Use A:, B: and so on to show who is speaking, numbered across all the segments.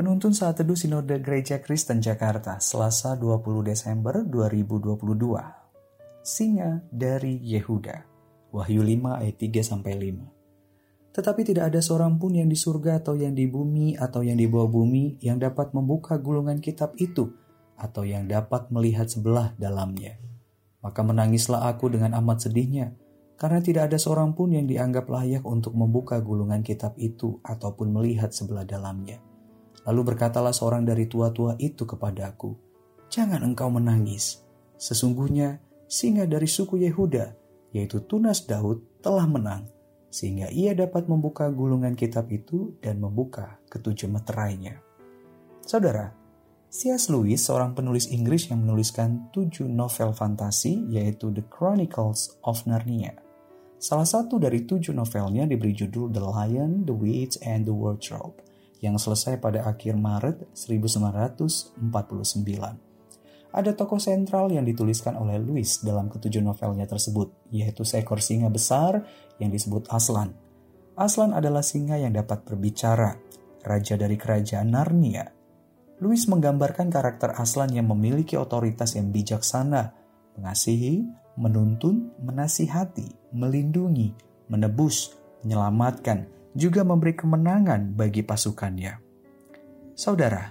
A: Penuntun saat teduh Sinode Gereja Kristen Jakarta, Selasa 20 Desember 2022. Singa dari Yehuda. Wahyu 5 ayat 3 sampai 5. Tetapi tidak ada seorang pun yang di surga atau yang di bumi atau yang di bawah bumi yang dapat membuka gulungan kitab itu atau yang dapat melihat sebelah dalamnya. Maka menangislah aku dengan amat sedihnya, karena tidak ada seorang pun yang dianggap layak untuk membuka gulungan kitab itu ataupun melihat sebelah dalamnya. Lalu berkatalah seorang dari tua-tua itu kepadaku, Jangan engkau menangis. Sesungguhnya singa dari suku Yehuda, yaitu Tunas Daud, telah menang, sehingga ia dapat membuka gulungan kitab itu dan membuka ketujuh meterainya. Saudara, C.S. Lewis, seorang penulis Inggris yang menuliskan tujuh novel fantasi, yaitu The Chronicles of Narnia. Salah satu dari tujuh novelnya diberi judul The Lion, The Witch, and the Wardrobe yang selesai pada akhir Maret 1949. Ada tokoh sentral yang dituliskan oleh Lewis dalam ketujuh novelnya tersebut, yaitu seekor singa besar yang disebut Aslan. Aslan adalah singa yang dapat berbicara, raja dari kerajaan Narnia. Lewis menggambarkan karakter Aslan yang memiliki otoritas yang bijaksana, mengasihi, menuntun, menasihati, melindungi, menebus, menyelamatkan, juga memberi kemenangan bagi pasukannya. Saudara,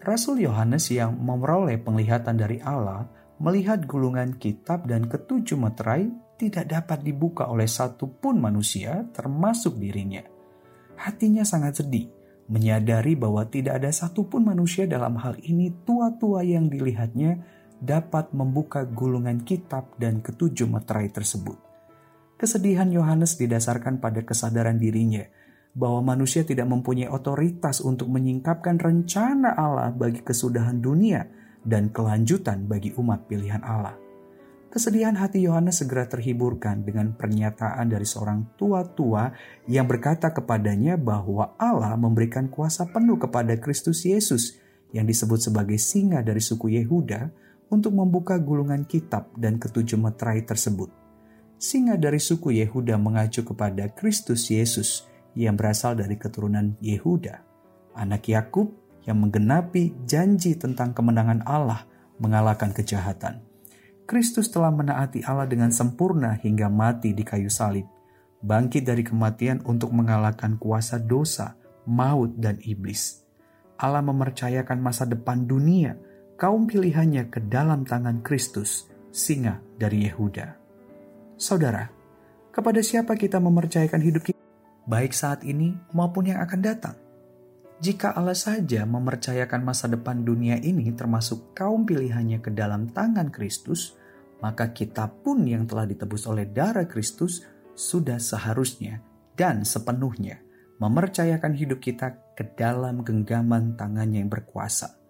A: Rasul Yohanes yang memperoleh penglihatan dari Allah melihat gulungan kitab dan ketujuh meterai tidak dapat dibuka oleh satu pun manusia termasuk dirinya. Hatinya sangat sedih, menyadari bahwa tidak ada satupun manusia dalam hal ini tua-tua yang dilihatnya dapat membuka gulungan kitab dan ketujuh meterai tersebut. Kesedihan Yohanes didasarkan pada kesadaran dirinya bahwa manusia tidak mempunyai otoritas untuk menyingkapkan rencana Allah bagi kesudahan dunia dan kelanjutan bagi umat pilihan Allah. Kesedihan hati Yohanes segera terhiburkan dengan pernyataan dari seorang tua-tua yang berkata kepadanya bahwa Allah memberikan kuasa penuh kepada Kristus Yesus yang disebut sebagai singa dari suku Yehuda untuk membuka gulungan kitab dan ketujuh meterai tersebut singa dari suku Yehuda mengacu kepada Kristus Yesus yang berasal dari keturunan Yehuda, anak Yakub yang menggenapi janji tentang kemenangan Allah mengalahkan kejahatan. Kristus telah menaati Allah dengan sempurna hingga mati di kayu salib, bangkit dari kematian untuk mengalahkan kuasa dosa, maut, dan iblis. Allah mempercayakan masa depan dunia, kaum pilihannya ke dalam tangan Kristus, singa dari Yehuda. Saudara, kepada siapa kita mempercayakan hidup kita, baik saat ini maupun yang akan datang? Jika Allah saja mempercayakan masa depan dunia ini termasuk kaum pilihannya ke dalam tangan Kristus, maka kita pun yang telah ditebus oleh darah Kristus sudah seharusnya dan sepenuhnya mempercayakan hidup kita ke dalam genggaman tangannya yang berkuasa.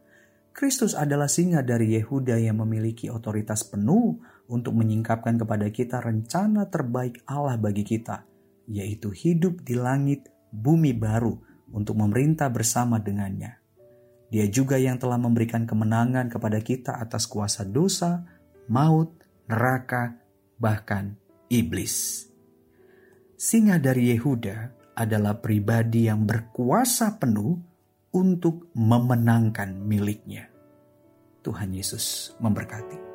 A: Kristus adalah singa dari Yehuda yang memiliki otoritas penuh untuk menyingkapkan kepada kita rencana terbaik Allah bagi kita, yaitu hidup di langit bumi baru untuk memerintah bersama dengannya. Dia juga yang telah memberikan kemenangan kepada kita atas kuasa dosa, maut, neraka, bahkan iblis. Singa dari Yehuda adalah pribadi yang berkuasa penuh untuk memenangkan miliknya. Tuhan Yesus memberkati.